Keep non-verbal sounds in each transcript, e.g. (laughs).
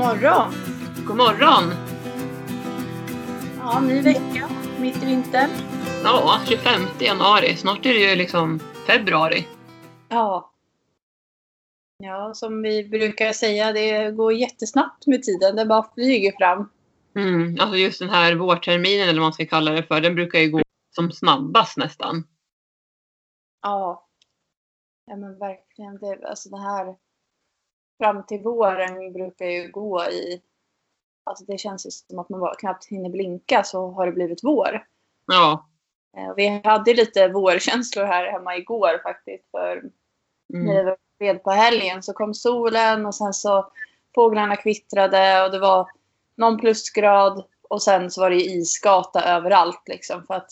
Morgon! God morgon! Ja, ny vecka mitt i vintern. Ja, 25 januari. Snart är det ju liksom februari. Ja. Ja, som vi brukar säga, det går jättesnabbt med tiden. Det bara flyger fram. Mm, alltså just den här vårterminen eller vad man ska kalla det för, den brukar ju gå som snabbast nästan. Ja. Ja men verkligen. Det, alltså det här fram till våren brukar ju gå i... Alltså det känns ju som att man bara knappt hinner blinka så har det blivit vår. Ja. Eh, Vi hade lite vårkänslor här hemma igår faktiskt. För när Mm. det var fred på helgen så kom solen och sen så fåglarna kvittrade och det var någon plusgrad och sen så var det isgata överallt liksom för att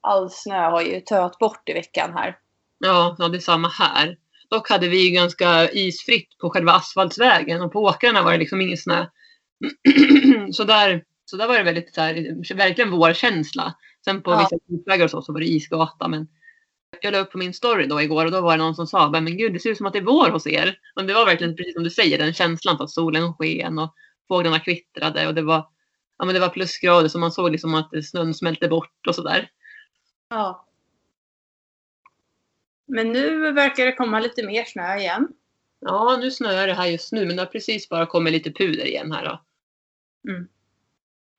all snö har ju töat bort i veckan här. Ja, ja, det är samma här. Dock hade vi ganska isfritt på själva asfaltsvägen och på åkrarna var det liksom ingen snö. (clears throat) så, där, så där var det väldigt så här, verkligen vårkänsla. Sen på Ja. vissa grusvägar och så, så var det isgata. Men jag la upp på min story då igår och då var det någon som sa men gud det ser ut som att det är vår hos er. Och det var verkligen precis som du säger den känslan att solen sken och fåglarna kvittrade och det var, ja, men det var plusgrader så man såg liksom att snön smälte bort och sådär. Ja. Men nu verkar det komma lite mer snö igen. Ja, nu snöar det här just nu men det har precis bara kommit lite puder igen här då. Mm.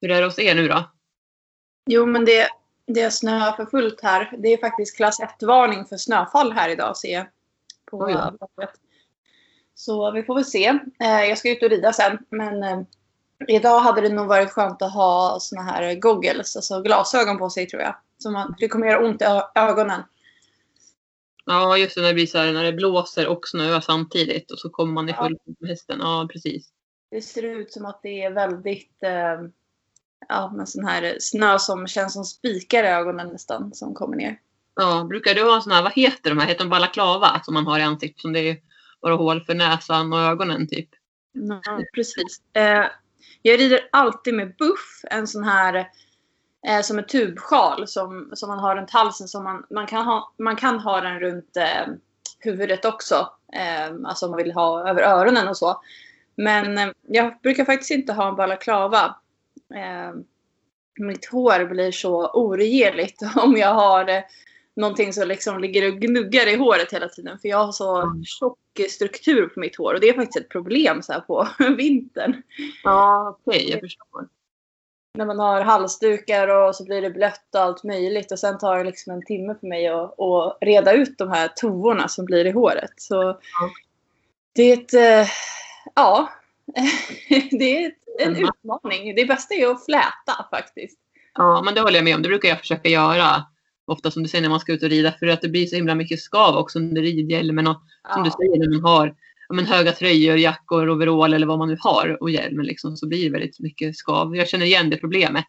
Hur är det hos er nu då? Jo men det, det snöar för fullt här. Det är faktiskt klass 1-varning för snöfall här idag ser jag. På Oj. Så vi får väl se. Eh, jag ska ut och rida sen. Men eh, idag hade det nog varit skönt att ha såna här goggles, alltså glasögon på sig tror jag. Så man, det kommer göra ont i ögonen. Ja, just det när det blir så här när det blåser och snöar samtidigt och så kommer man i Ja. full med hästen. Ja, precis. Det ser ut som att det är väldigt eh, ja, men sån här snö som känns som spikar i ögonen nästan som kommer ner. Ja, brukar du ha en sån här, vad heter de här? Heter de balaklava som man har i ansiktet? Som det är bara hål för näsan och ögonen typ. Ja, precis. Eh, jag rider alltid med buff, en sån här eh, som en tubsjal som, som man har runt halsen. Som man, man, kan ha, man kan ha den runt eh, huvudet också. Eh, alltså om man vill ha över öronen och så. Men eh, jag brukar faktiskt inte ha en balaklava. Eh, mitt hår blir så oregerligt (laughs) om jag har eh, någonting som liksom ligger och gnuggar i håret hela tiden. För jag har så Mm. tjock struktur på mitt hår och det är faktiskt ett problem så på (laughs) vintern. Ja, okej, jag förstår. När man har halsdukar och så blir det blött och allt möjligt och sen tar det liksom en timme för mig att, att reda ut de här tovorna som blir i håret. Så det är ett, eh, ja, (laughs) det är ett, en Mm. utmaning. Det bästa är att fläta faktiskt. Ja, men det håller jag med om. Det brukar jag försöka göra. Ofta som du säger när man ska ut och rida. För att det blir så himla mycket skav också under ridhjälmen. Och som du Ja. säger när man har men höga tröjor, jackor, overall eller vad man nu har och hjälmen liksom, så blir det väldigt mycket skav. Jag känner igen det problemet.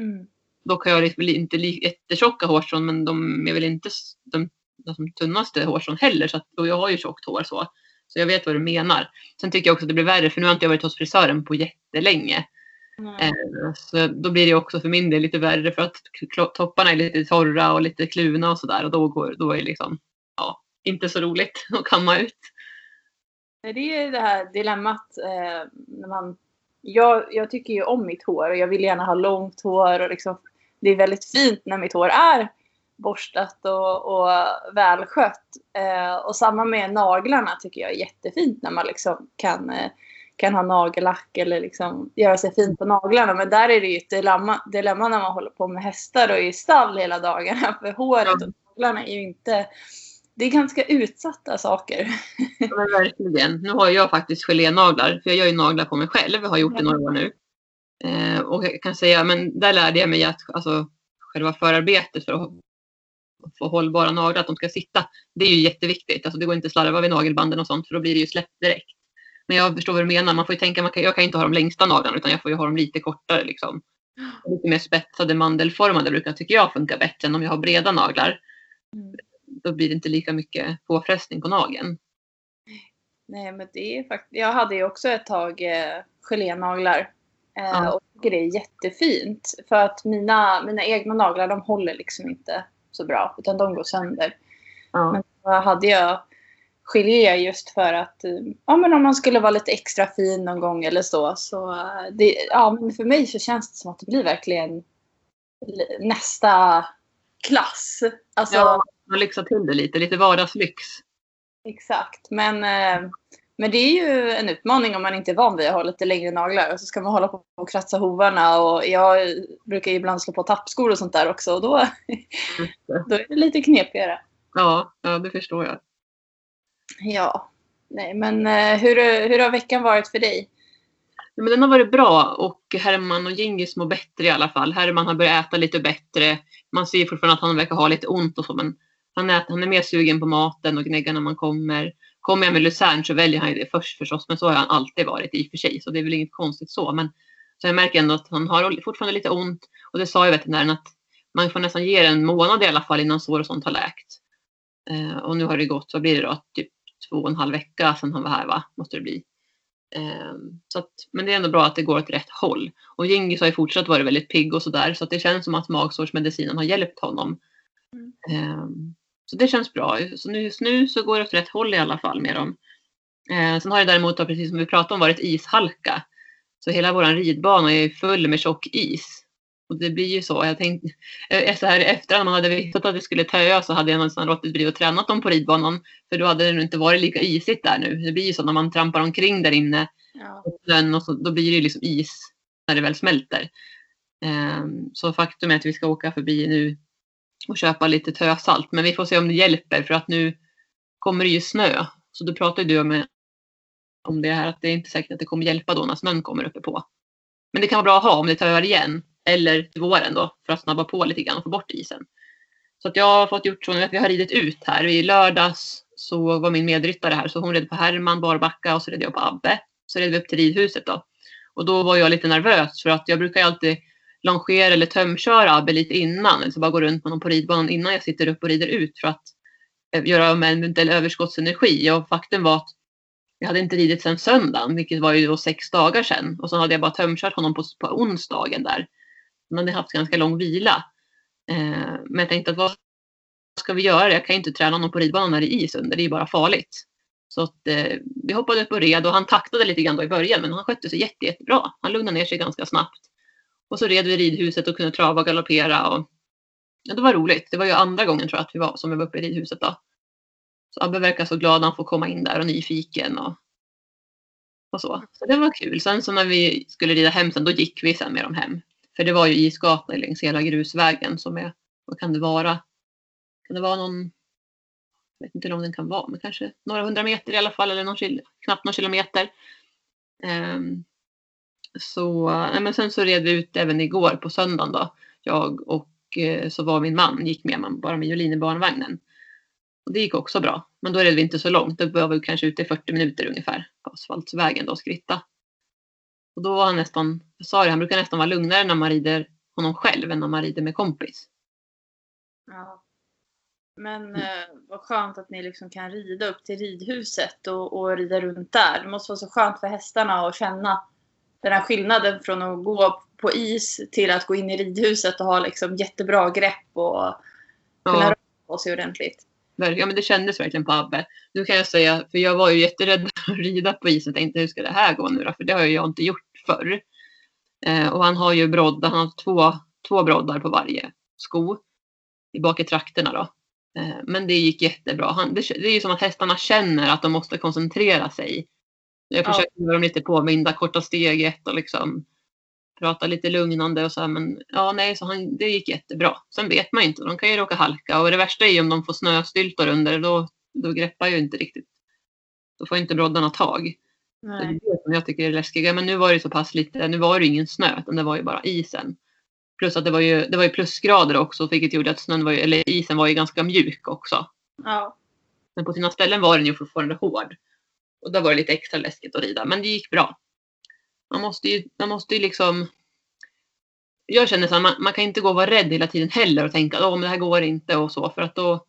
Mm. Dock har jag liksom inte jättetjocka hårstrån men de är väl inte de, de tunnaste hårstrån heller. Så att, och jag har ju tjockt hår så. Så jag vet vad du menar. Sen tycker jag också att det blir värre för nu har inte jag varit hos frisören på jättelänge. Mm. Eh, Så då blir det också för min del lite värre för att topparna är lite torra och lite kluvna och sådär. Och då, går, då är det liksom, ja, inte så roligt (laughs) att kamma ut. Det är det här dilemmat. Eh, när man, jag, jag tycker ju om mitt hår och jag vill gärna ha långt hår. Och liksom, det är väldigt fint när mitt hår är borstat och, och välskött. Eh, och samma med naglarna tycker jag är jättefint när man liksom kan, eh, kan ha nagellack eller liksom göra sig fin på naglarna. Men där är det ju ett dilemma, dilemma när man håller på med hästar och är i stall hela dagarna. För håret och naglarna är ju inte... Det är ganska utsatta saker. Ja, men verkligen. Nu har jag faktiskt gelénaglar. För jag gör ju naglar på mig själv. Jag har gjort det några år nu. Eh, och jag kan säga, men där lärde jag mig att alltså, själva förarbetet för att få hållbara naglar, att de ska sitta. Det är ju jätteviktigt. Alltså, det går inte att slarva vid nagelbanden och sånt för då blir det ju släppt direkt. Men jag förstår vad du menar. Man får ju tänka, man kan, jag kan inte ha de längsta naglarna utan jag får ju ha dem lite kortare. Liksom. Lite mer spetsade mandelformade brukar tycker jag funka bättre än om jag har breda naglar. Mm. Då blir det inte lika mycket påfrestning på nageln. Nej, men det är faktiskt... Jag hade ju också ett tag eh, gelénaglar. Eh, Ja. Och tycker det är jättefint. För att mina, mina egna naglar, de håller liksom inte så bra. Utan de går sönder. Ja. Men då hade jag gelé just för att eh, ja, men om man skulle vara lite extra fin någon gång eller så. så eh, det, ja, men för mig så känns det som att det blir verkligen nästa klass. Alltså, ja, man lyxar till det lite, lite vardagslyx. Exakt, men, eh, men det är ju en utmaning om man inte är van vid att ha lite längre naglar. Och så ska man hålla på och kratsa hovarna och jag brukar ibland slå på tappskor och sånt där också. Och då, (laughs) då är det lite knepigare. Ja, ja, det förstår jag. Ja, nej men eh, hur, hur har veckan varit för dig? Ja, men den har varit bra och Herman och Gingis mår bättre i alla fall. Herman har börjat äta lite bättre. Man ser fortfarande att han verkar ha lite ont och så men han, äter, han är mer sugen på maten och gnäggar när man kommer. Kommer jag med Luzern så väljer han det först förstås men så har han alltid varit i och för sig så det är väl inget konstigt så. Men så jag märker ändå att han har fortfarande lite ont och det sa ju veterinären att man får nästan ge det en månad i alla fall innan sår och sånt har läkt. Eh, och nu har det gått, vad blir det då, typ två och en halv vecka sedan han var här va, måste det bli. Um, så att, men det är ändå bra att det går åt rätt håll. Och Gingis har ju fortsatt varit väldigt pigg och sådär så att det känns som att magsårsmedicinen har hjälpt honom. Mm. Um, så det känns bra. Så nu, just nu så går det åt rätt håll i alla fall med dem. Uh, sen har det däremot, då, precis som vi pratade om, varit ishalka. Så hela vår ridbana är full med tjock is. Och det blir ju så. Jag tänkte, eh, så här efterhand, man hade vetat att det skulle töa så hade jag nästan låtit bli att tränat dem på ridbanan. För då hade det inte varit lika isigt där nu. Det blir ju så när man trampar omkring där inne. Ja. Och så, då blir det liksom is när det väl smälter. Um, så faktum är att vi ska åka förbi nu och köpa lite tösalt. Men vi får se om det hjälper för att nu kommer det ju snö. Så då pratade du om, om det här att det är inte säkert att det kommer hjälpa då när snön kommer uppe på. Men det kan vara bra att ha om det töar igen eller till våren då för att snabba på lite grann och få bort isen. Så att jag har fått gjort så nu att vi har ridit ut här. I lördags så var min medryttare här så hon red på Herman, Barbacka och så red jag på Abbe. Så red vi upp till ridhuset då. Och då var jag lite nervös för att jag brukar alltid longera eller tömköra Abbe lite innan. Alltså bara gå runt med honom på ridbanan innan jag sitter upp och rider ut för att eh, göra av med en eventuell överskottsenergi. Och faktum var att jag hade inte ridit sedan söndagen, vilket var ju då sex dagar sedan. Och så hade jag bara tömkört honom på, på onsdagen där. Han hade haft ganska lång vila. Eh, men jag tänkte att vad ska vi göra? Jag kan ju inte träna honom på ridbanan när det är is under. Det är ju bara farligt. Så att, eh, vi hoppade upp och red och han taktade lite grann då i början men han skötte sig jätte, jättebra. Han lugnade ner sig ganska snabbt. Och så red vi i ridhuset och kunde trava och galoppera. Och, ja, det var roligt. Det var ju andra gången tror jag att vi var som vi var uppe i ridhuset då. Så Abbe verkar så glad han får komma in där och nyfiken och, och så. Så det var kul. Sen så när vi skulle rida hem sen då gick vi sen med dem hem. För det var ju isgata längs hela grusvägen som är, vad kan det vara? Kan det vara någon, jag vet inte hur lång den kan vara, men kanske några hundra meter i alla fall eller någon, knappt någon kilometer. Um, så, nej, men sen så red vi ut även igår på söndagen då. Jag och eh, så var min man, gick med man bara med Jolin i barnvagnen. Och det gick också bra. Men då red vi inte så långt. Då var vi kanske ute i 40 minuter ungefär på asfaltsvägen då, skritta. Och då var han nästan, jag sa det, han brukar nästan vara lugnare när man rider honom själv än när man rider med kompis. Ja. Men mm. eh, vad skönt att ni liksom kan rida upp till ridhuset och, och rida runt där. Det måste vara så skönt för hästarna att känna den här skillnaden från att gå på is till att gå in i ridhuset och ha liksom jättebra grepp och kunna ja. röra på sig ordentligt. Ja men det kändes verkligen på Abbe. Nu kan jag säga, för jag var ju jätterädd (laughs) att rida på isen. Jag tänkte hur ska det här gå nu då? För det har jag inte gjort förr. Eh, och han har ju broddar, han har två, två broddar på varje sko. I bak i trakterna då. Eh, men det gick jättebra. Han, det, det är ju som att hästarna känner att de måste koncentrera sig. Jag försöker ja. göra dem lite påminda, korta steget och liksom prata lite lugnande och så här, men ja, nej, så han, det gick jättebra. Sen vet man inte, de kan ju råka halka och det värsta är ju om de får snöstyltor under, då, då greppar ju inte riktigt. Då får inte broddarna tag. Nej. Det är det som jag tycker är läskiga. Men nu var det så pass lite, nu var det ingen snö, utan det var ju bara isen. Plus att det var ju, det var ju plusgrader också, vilket gjorde att snön var ju, eller isen var ju ganska mjuk också. Ja. Men på sina ställen var den ju fortfarande hård. Och då var det lite extra läskigt att rida, men det gick bra man måste ju, man måste ju liksom jag känner så här, man, man, kan inte gå och vara rädd hela tiden heller och tänka att det här går inte och så för att då,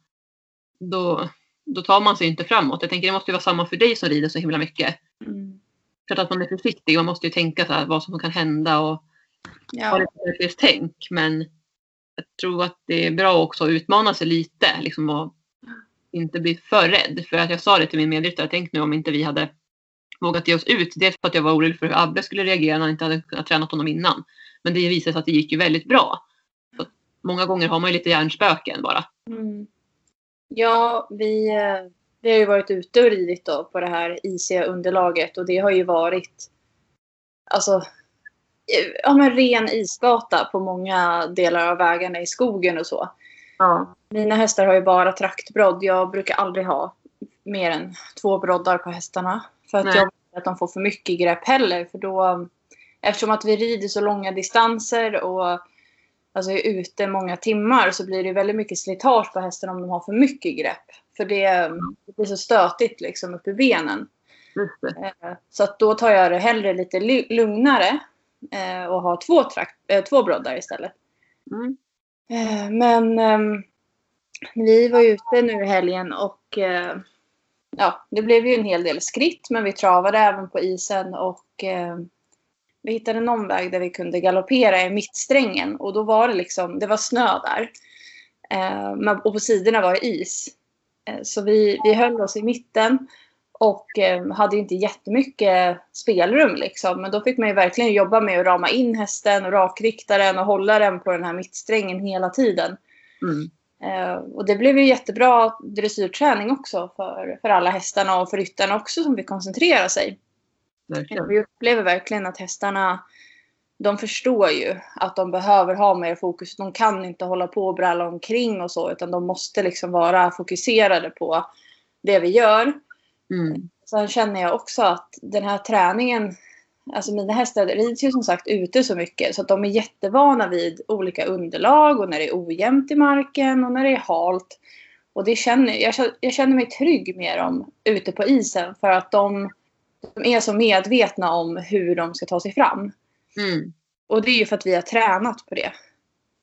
då, då tar man sig inte framåt. Jag tänker det måste ju vara samma för dig som rider så himla mycket. Mm. Klart att man är försiktig, man måste ju tänka så här, vad som kan hända och ja. ha lite tänk. Men jag tror att det är bra också att utmana sig lite liksom och inte bli för rädd. För att jag sa det till min medryttare, tänk nu om inte vi hade vågat ge oss ut. Dels för att jag var orolig för hur Abbe skulle reagera när han inte hade kunnat tränat honom innan. Men det visade sig att det gick ju väldigt bra. Så många gånger har man ju lite hjärnspöken bara. Mm. Ja, vi, eh, vi har ju varit ute och ridit då på det här isiga underlaget och det har ju varit alltså eh, ja, men ren isgata på många delar av vägarna i skogen och så. Ja. Mina hästar har ju bara traktbrodd. Jag brukar aldrig ha mer än två broddar på hästarna. För att Nej. jag vill att de får för mycket grepp heller. För då, eftersom att vi rider så långa distanser och alltså är ute många timmar så blir det väldigt mycket slitage på hästen om de har för mycket grepp. För det, det blir så stötigt liksom upp i benen. Eh, Så att då tar jag det hellre lite lu- lugnare eh, och har två, trakt, eh, två broddar istället. Mm. Eh, men ehm, vi var ute nu i helgen och eh, ja, det blev ju en hel del skritt men vi travade även på isen och eh, vi hittade någon väg där vi kunde galoppera i mittsträngen och då var det liksom, det var snö där. Eh, och på sidorna var det is. Eh, så vi, vi höll oss i mitten och eh, hade inte jättemycket spelrum liksom. Men då fick man ju verkligen jobba med att rama in hästen och rakrikta den och hålla den på den här mittsträngen hela tiden. Mm. Eh, och det blev ju jättebra dressyrträning också för, för alla hästarna och för ryttarna också som fick koncentrera sig. Verkligen. Vi upplever verkligen att hästarna de förstår ju att de behöver ha mer fokus. De kan inte hålla på och bralla omkring och så utan de måste liksom vara fokuserade på det vi gör. Mm. Sen känner jag också att den här träningen, alltså mina hästar rids ju som sagt ute så mycket så att de är jättevana vid olika underlag och när det är ojämnt i marken och när det är halt. Och det känner, jag, känner- jag känner mig trygg med dem ute på isen för att de, de är så medvetna om hur de ska ta sig fram. Mm. Och det är ju för att vi har tränat på det.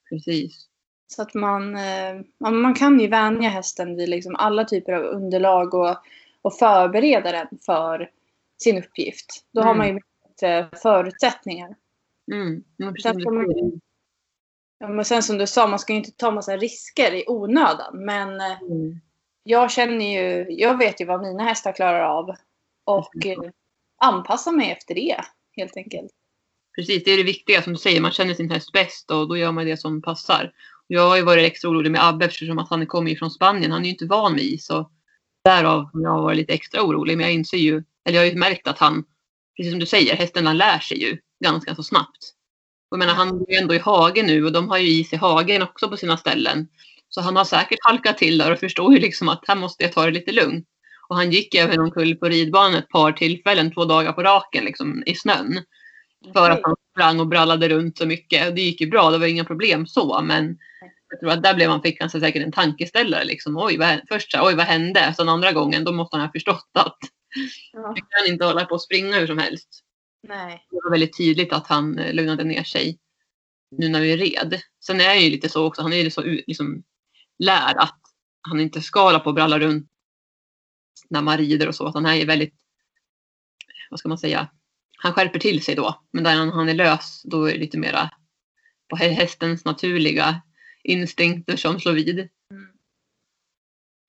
Precis. Så att man, eh, man kan ju vänja hästen vid liksom alla typer av underlag och, och förbereda den för sin uppgift. Då har Mm. man ju bättre förutsättningar. Mm. Precis. Sen man- Ja, men sen som du sa, man ska ju inte ta massa risker i onödan. Men eh, Mm. jag känner ju, jag vet ju vad mina hästar klarar av. Och eh, anpassa mig efter det helt enkelt. Precis, det är det viktiga som du säger. Man känner sin häst bäst och då gör man det som passar. Jag har ju varit extra orolig med Abbe eftersom att han kommer ju från Spanien. Han är ju inte van vid is. Och därav har jag varit lite extra orolig. Men jag inser ju, eller jag har ju märkt att han, precis som du säger, hästen han lär sig ju ganska så snabbt. Och jag menar, han är ju ändå i hagen nu och de har ju is i hagen också på sina ställen. Så han har säkert halkat till där och förstår ju liksom att här måste jag ta det lite lugnt. Och han gick även omkull på ridbanan ett par tillfällen, två dagar på raken liksom, i snön. För att han sprang och brallade runt så mycket. Och det gick ju bra, det var inga problem så. Men jag tror att där blev han, fick han sig säkert en tankeställare. Liksom. Oj, vad, först så här, oj, vad hände? Sen andra gången, då måste han ha förstått att Ja. jag kan inte hålla på och springa hur som helst. Nej. Det var väldigt tydligt att han eh, lugnade ner sig nu när vi red. Sen är han ju lite så också, han är ju så liksom lär att han inte ska hålla på och bralla runt när man rider och så. Att han är väldigt, vad ska man säga, han skärper till sig då. Men där han, han är lös, då är det lite mera på hä- hästens naturliga instinkter som slår vid. Mm.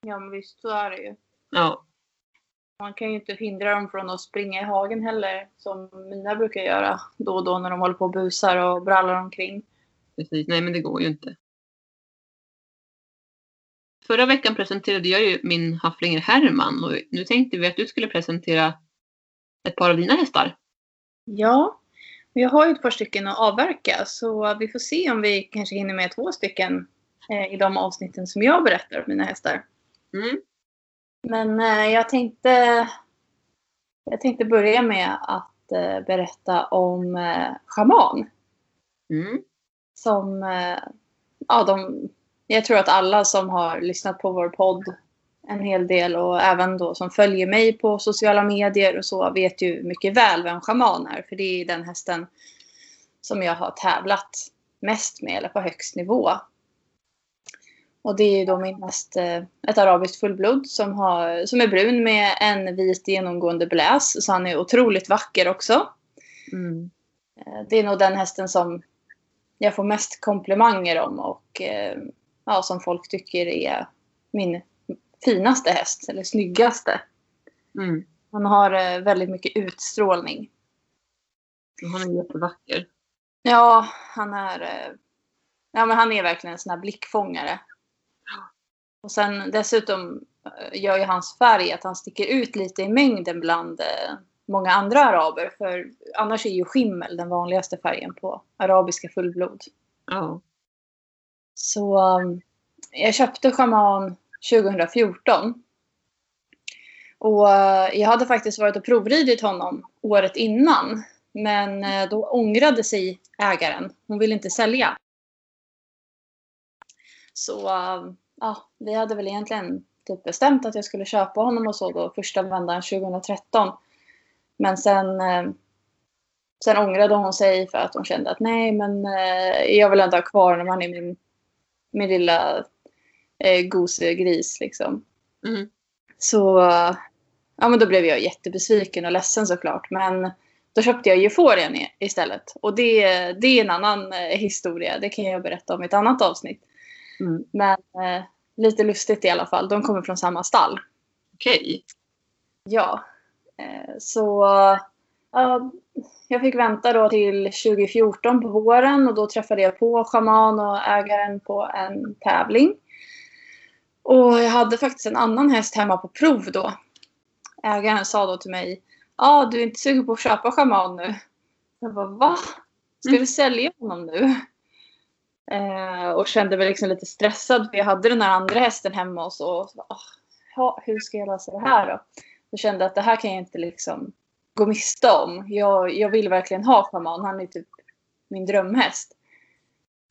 Ja men visst så är det ju. Ja, Man kan ju inte hindra dem från att springa i hagen heller. Som mina brukar göra då och då när de håller på och busar och brallar omkring. precis. Nej, men det går ju inte. Förra veckan presenterade jag ju min hafflinger Herman och nu tänkte vi att du skulle presentera ett par av dina hästar. Ja, jag har ju ett par stycken att avverka så vi får se om vi kanske hinner med två stycken eh, i de avsnitten som jag berättar om mina hästar. Mm. Men eh, jag tänkte jag tänkte börja med att eh, berätta om eh, Shaman. Mm. Som, ja de, jag tror att alla som har lyssnat på vår podd en hel del och även då som följer mig på sociala medier och så vet ju mycket väl vem Shaman är. För det är den hästen som jag har tävlat mest med, eller på högst nivå. Och det är ju då min häst, eh, ett arabiskt fullblod som, har, som är brun med en vit genomgående bläs. Så han är otroligt vacker också. Mm. Eh, Det är nog den hästen som jag får mest komplimanger om och eh, ja, som folk tycker är min finaste häst, eller snyggaste. Mm. Han har eh, väldigt mycket utstrålning. Han är jättevacker. Ja, han är, eh, ja, men han är verkligen en sån här blickfångare. Och sen dessutom eh, gör ju hans färg att han sticker ut lite i mängden bland många andra araber. För annars är ju skimmel den vanligaste färgen på arabiska fullblod. Ja. Så jag köpte schaman 2014. Och eh, jag hade faktiskt varit och provridit honom året innan. Men eh, då ångrade sig ägaren. Hon ville inte sälja. Så eh, ja, vi hade väl egentligen typ bestämt att jag skulle köpa honom och så då första vändan 2013. Men sen, sen ångrade hon sig för att hon kände att nej men jag vill ändå ha kvar honom. Han är min, min lilla eh, gosegris liksom. Mm. Så ja, men då blev jag jättebesviken och ledsen såklart. Men då köpte jag euforien i- istället. Och det, det är en annan eh, historia. Det kan jag berätta om i ett annat avsnitt. Mm. Men eh, lite lustigt i alla fall. De kommer från samma stall. Okej. Ja. Eh, så ja, jag fick vänta då till 2014 på våren och då träffade jag på schaman och ägaren på en tävling. Och jag hade faktiskt en annan häst hemma på prov då. Ägaren sa då till mig Ja, ah, du är inte sugen på att köpa schaman nu? Jag bara, va? Ska Mm. du sälja honom nu? Eh, och kände mig liksom lite stressad för jag hade den här andra hästen hemma och så. Och så ah, hur ska jag lösa det här då? Jag kände att det här kan jag inte liksom gå miste om. Jag, jag vill verkligen ha schaman. Han är typ min drömhäst.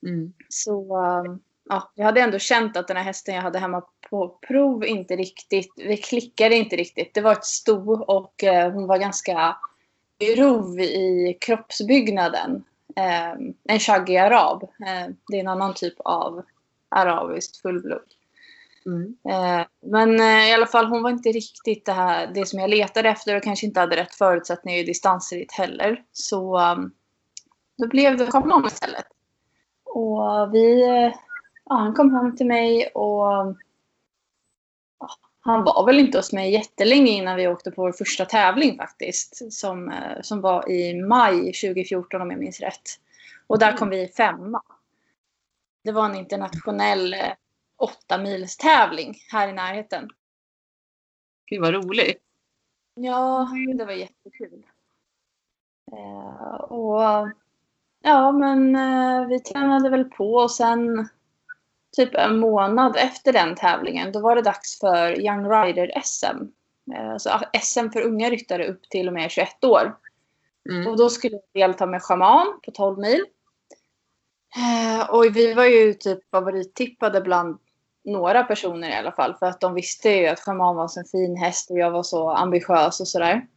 Mm. Så um, ja, jag hade ändå känt att den här hästen jag hade hemma på prov inte riktigt, vi klickade inte riktigt. Det var ett sto och eh, hon var ganska grov i kroppsbyggnaden. Eh, en shaggy arab. Eh, det är en annan typ av arabiskt fullblod. Mm. Eh, men eh, i alla fall, hon var inte riktigt det, här, det som jag letade efter och kanske inte hade rätt förutsättningar i distansritt heller. Så um, då blev det schaman istället. Och vi, eh, ja, han kom hem till mig och ja, han var väl inte hos mig jättelänge innan vi åkte på vår första tävling faktiskt. Som, eh, som var i maj 2014 om jag minns rätt. Och där kom vi femma. Det var en internationell eh, åtta mils tävling här i närheten. Gud vad roligt. Ja, det var jättekul. Eh, och ja, men eh, vi tränade väl på och sen typ en månad efter den tävlingen då var det dags för Young Rider SM. Eh, alltså SM för unga ryttare upp till och med 21 år. Mm. Och då skulle vi delta med schaman på 12 mil. Eh, och vi var ju typ favorittippade bland några personer i alla fall. För att de visste ju att schaman var en fin häst och jag var så ambitiös och sådär.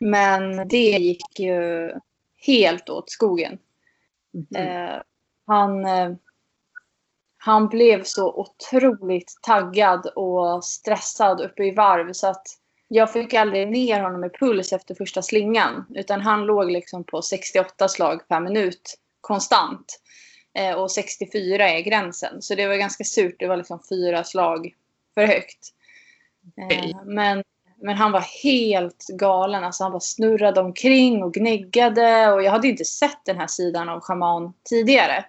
Men det gick ju helt åt skogen. Mm. Eh, han, eh, han blev så otroligt taggad och stressad uppe i varv så att jag fick aldrig ner honom i puls efter första slingan. Utan han låg liksom på 68 slag per minut konstant. Eh, och 64 är gränsen. Så det var ganska surt. Det var liksom fyra slag för högt. Eh, men, men han var helt galen. Alltså han bara snurrade omkring och gnäggade. Och jag hade inte sett den här sidan av schaman tidigare.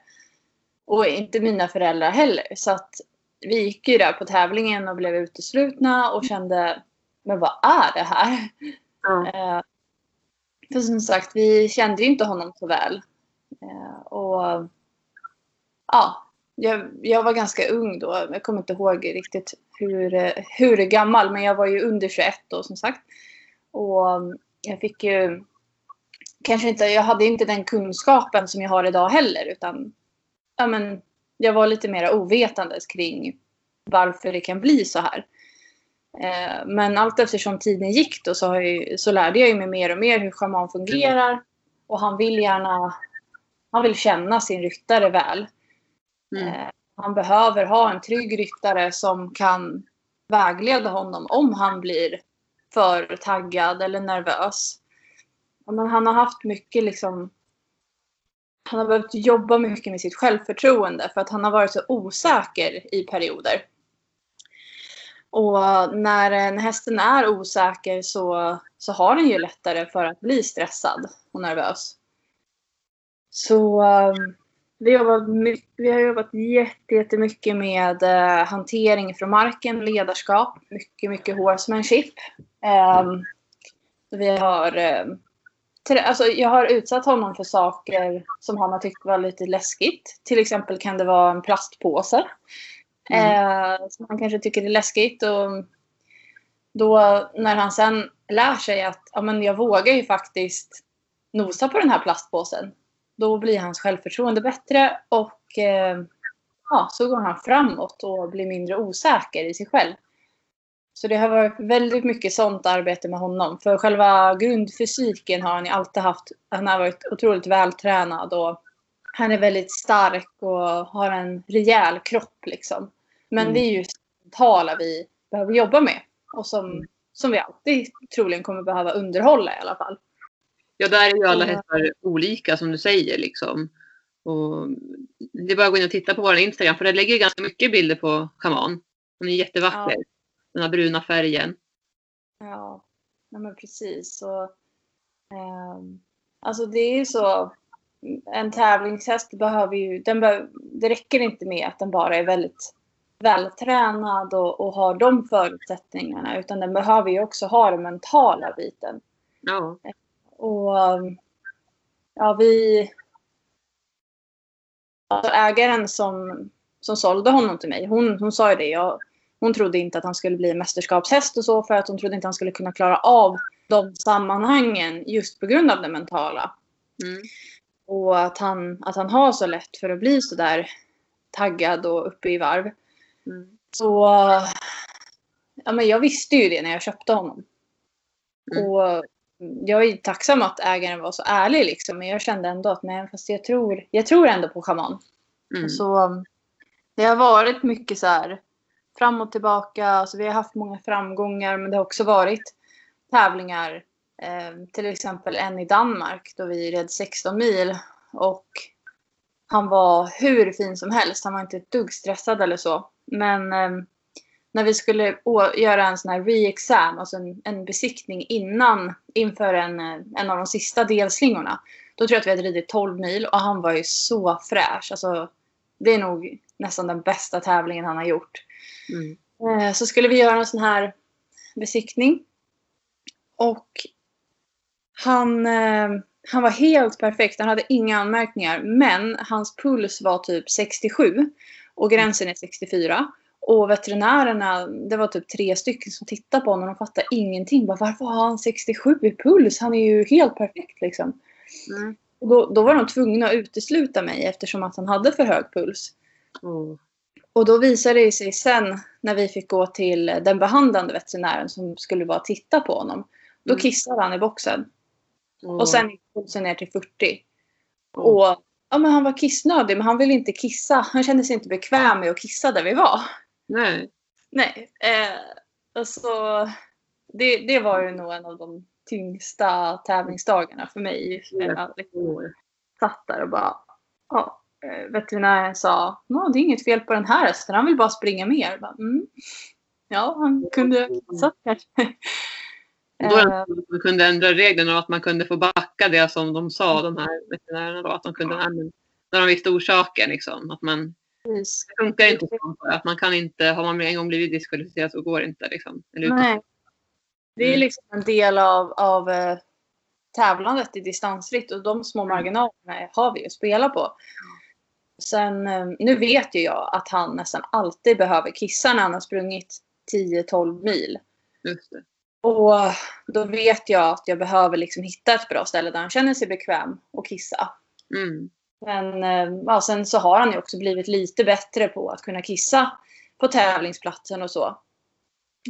Och inte mina föräldrar heller. Så att vi gick ju där på tävlingen och blev uteslutna och kände men vad är det här? Eh, för som sagt, vi kände ju inte honom så väl. Eh, och ja, jag, jag var ganska ung då. Jag kommer inte ihåg riktigt hur, hur gammal, men jag var ju under 21 då som sagt. Och mm, jag fick ju kanske inte, jag hade inte den kunskapen som jag har idag heller, utan ja, men, jag var lite mer ovetandes kring varför det kan bli så här. Eh, Men allt eftersom tiden gick då så, har jag, så lärde jag mig mer och mer hur schaman fungerar. Och han vill gärna han vill känna sin ryttare väl. Mm. Eh, Han behöver ha en trygg ryttare som kan vägleda honom om han blir för taggad eller nervös. Ja, men han har haft mycket liksom han har behövt jobba mycket med sitt självförtroende för att han har varit så osäker i perioder. Och när eh, en hästen är osäker så, så har den ju lättare för att bli stressad och nervös. Så eh, vi, har jobbat vi har jobbat jättemycket med eh, hantering från marken, ledarskap, mycket, mycket horsemanship. Ehm, vi har, alltså jag har utsatt honom för saker som han har tyckt var lite läskigt. Till exempel kan det vara en plastpåse. Mm. Eh, som han kanske tycker är läskigt. Och då när han sen lär sig att ja, men jag vågar ju faktiskt nosa på den här plastpåsen. Då blir hans självförtroende bättre och eh, ja, så går han framåt och blir mindre osäker i sig själv. Så det har varit väldigt mycket sånt arbete med honom. För själva grundfysiken har han ju alltid haft. Han har varit otroligt vältränad och han är väldigt stark och har en rejäl kropp liksom. Men mm. det är ju mentala vi behöver jobba med och som, mm. som vi alltid troligen kommer behöva underhålla i alla fall. Ja, där är ju alla hästar olika som du säger liksom. Och det är bara att gå in och titta på vår Instagram för där lägger ganska mycket bilder på Kaman. Hon är jättevacker. Ja. Den här bruna färgen. Ja, ja men precis. Och, eh, alltså det är ju så. En tävlingshäst behöver ju, den be, det räcker inte med att den bara är väldigt vältränad och, och har de förutsättningarna. Utan den behöver ju också ha den mentala biten. Ja. Och ja, vi... Alltså ägaren som, som sålde honom till mig, hon, hon sa ju det. Jag, hon trodde inte att han skulle bli mästerskapshäst och så för att hon trodde inte att han skulle kunna klara av de sammanhangen just på grund av det mentala. Mm. Och att han, att han har så lätt för att bli så där taggad och uppe i varv. Mm. Så ja, men jag visste ju det när jag köpte honom. Mm. Och jag är tacksam att ägaren var så ärlig liksom. Men jag kände ändå att nej, fast jag tror, jag tror ändå på schaman. Mm. Så det har varit mycket så här fram och tillbaka. Alltså, vi har haft många framgångar men det har också varit tävlingar. Eh, till exempel en i Danmark då vi red 16 mil. Och han var hur fin som helst. Han var inte ett dugg stressad eller så. Men eh, när vi skulle göra en sån här re-exam, alltså en, en, besiktning innan, inför en, eh, en av de sista delslingorna. Då tror jag att vi hade ridit 12 mil och han var ju så fräsch. Alltså, det är nog nästan den bästa tävlingen han har gjort. Mm. Eh, så skulle vi göra en sån här besiktning. Och han, eh, han var helt perfekt. Han hade inga anmärkningar. Men hans puls var typ 67 och gränsen är 64. Och veterinärerna, det var typ tre stycken som tittade på honom och fattade ingenting. Bara, Varför har han 67 i puls? Han är ju helt perfekt liksom. Mm. Och då, då, var de tvungna att utesluta mig eftersom att han hade för hög puls. Mm. Och då visade det sig sen när vi fick gå till den behandlande veterinären som skulle vara titta på honom. Då mm. kissade han i boxen. Mm. Och sen gick pulsen ner till 40. Mm. Och ja, men han var kissnödig men han ville inte kissa. Han kände sig inte bekväm med att kissa där vi var. Nej. Nej. Eh, alltså, det, det var ju nog en av de tyngsta tävlingsdagarna för mig. Jag liksom satt där och bara ja, veterinären sa det är inget fel på den här hästen, han vill bara springa mer. Bara, mm. Ja, han kunde satt kanske. (laughs) Då att man kunde ändra reglerna och att man kunde få backa det som de sa, de här veterinärerna. Då, att de kunde, när de visste orsaken. Liksom, att man, det funkar inte så. Att man kan inte, har man en gång blivit diskvalificerad så går det inte. Liksom, Nej. Det är mm. liksom en del av, av eh, tävlandet i distansritt och de små mm. marginalerna har vi att spela på. Sen, eh, nu vet ju jag att han nästan alltid behöver kissa när han har sprungit 10-12 mil. Och då vet jag att jag behöver liksom hitta ett bra ställe där han känner sig bekväm att kissa. Mm. Men eh, ja, sen så har han ju också blivit lite bättre på att kunna kissa på tävlingsplatsen och så.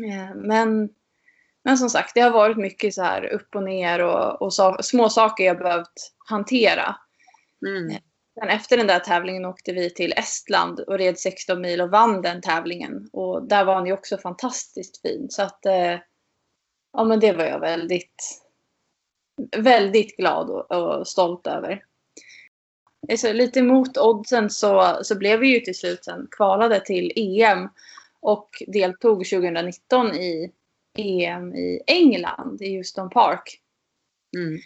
Eh, men, men som sagt, det har varit mycket så här upp och ner och, och so små saker jag behövt hantera. Mm. Sen efter den där tävlingen åkte vi till Estland och red 16 mil och vann den tävlingen. Och där var han ju också fantastiskt fin. Så att, eh, ja men det var jag väldigt, väldigt glad och, och stolt över. Så lite mot oddsen så, så blev vi ju till slut sen kvalade till EM. och deltog 2019 i EM i England, i Houston Park. Mm.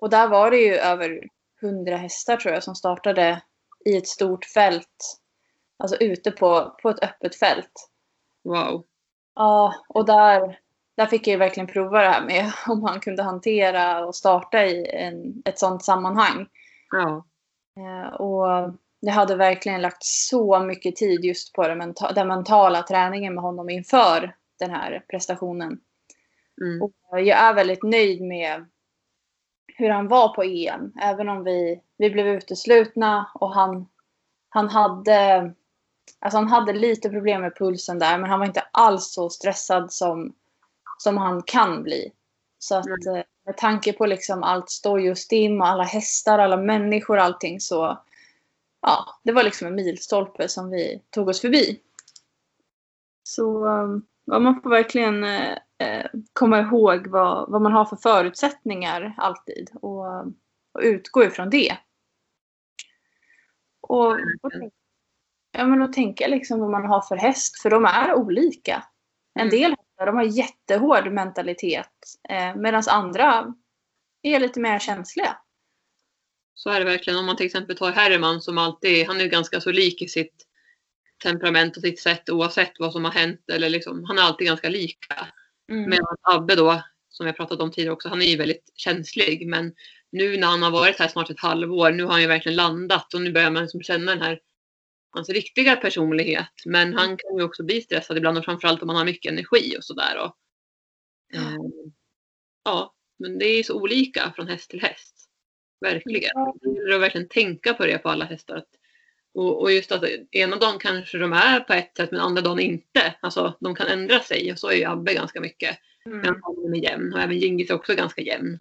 Och där var det ju över 100 hästar tror jag som startade i ett stort fält. Alltså ute på, på ett öppet fält. Wow. Ja, och där, där fick jag ju verkligen prova det här med (laughs) om man kunde hantera och starta i en, ett sånt sammanhang. Ja. Eh, och jag hade verkligen lagt så mycket tid just på den, menta den mentala träningen med honom inför den här prestationen. Mm. Och jag är väldigt nöjd med hur han var på EM. Även om vi, vi blev uteslutna och han, han, hade, alltså han hade lite problem med pulsen där. Men han var inte alls så stressad som, som han kan bli. Så att Mm. med tanke på liksom allt stoj och stim och alla hästar, alla människor och allting så ja, det var liksom en milstolpe som vi tog oss förbi. Så ja, man får verkligen eh, eh, komma ihåg vad, vad man har för förutsättningar alltid och, och utgå ifrån det. Och, och, ja, men och tänka liksom vad man har för häst, för de är olika. En Mm. del hästar de har jättehård mentalitet eh, medan andra är lite mer känsliga. Så är det verkligen. Om man till exempel tar Herman som alltid, han är ju ganska så lik i sitt temperament och sitt sätt oavsett vad som har hänt. Eller liksom, han är alltid ganska lika. Mm. Medan Abbe då, som jag pratat om tidigare också, han är ju väldigt känslig. Men nu när han har varit här snart ett halvår, nu har han ju verkligen landat och nu börjar man liksom känna den här hans riktiga personlighet. Men han kan ju också bli stressad ibland och framförallt om han har mycket energi och sådär. Och, eh, ja, men det är så olika från häst till häst. Verkligen. Det gäller att verkligen tänka på det på alla hästar. Att, och, och just att ena dagen kanske de är på ett sätt men andra dagen inte. Alltså de kan ändra sig och så är ju Abbe ganska mycket. Mm. Men han är jämn och även Gingis är också ganska jämn.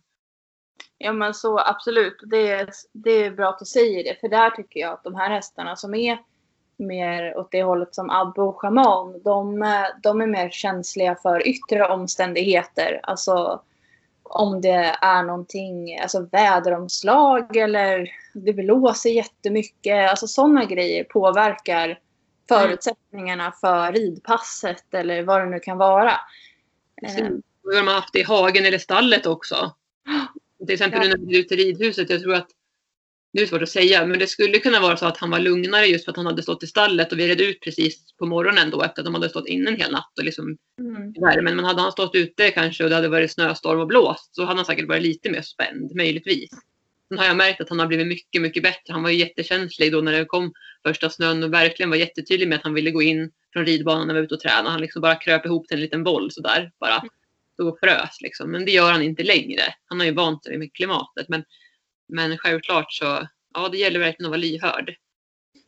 Ja men så absolut. Det är, det är bra att du säger det. För där tycker jag att de här hästarna som är mer åt det hållet som Abbe och Shaman. De, de är mer känsliga för yttre omständigheter. Alltså om det är någonting, alltså väderomslag eller det blåser jättemycket. Alltså sådana grejer påverkar förutsättningarna för ridpasset eller vad det nu kan vara. De har haft det i hagen eller stallet också. Till exempel Ja. när vi är ute i ridhuset. Jag tror att, det är svårt att säga, men det skulle kunna vara så att han var lugnare just för att han hade stått i stallet och vi red ut precis på morgonen då efter att de hade stått inne en hel natt och liksom Mm. i värmen. Men hade han stått ute kanske och det hade varit snöstorm och blåst så hade han säkert varit lite mer spänd, möjligtvis. Sen har jag märkt att han har blivit mycket, mycket bättre. Han var ju jättekänslig då när det kom första snön och verkligen var jättetydlig med att han ville gå in från ridbanan när vi var ute och träna. Han liksom bara kröp ihop till en liten boll sådär. Bara stod och frös liksom. Men det gör han inte längre. Han har ju vant sig med klimatet. Men, men självklart så, ja det gäller verkligen att vara lyhörd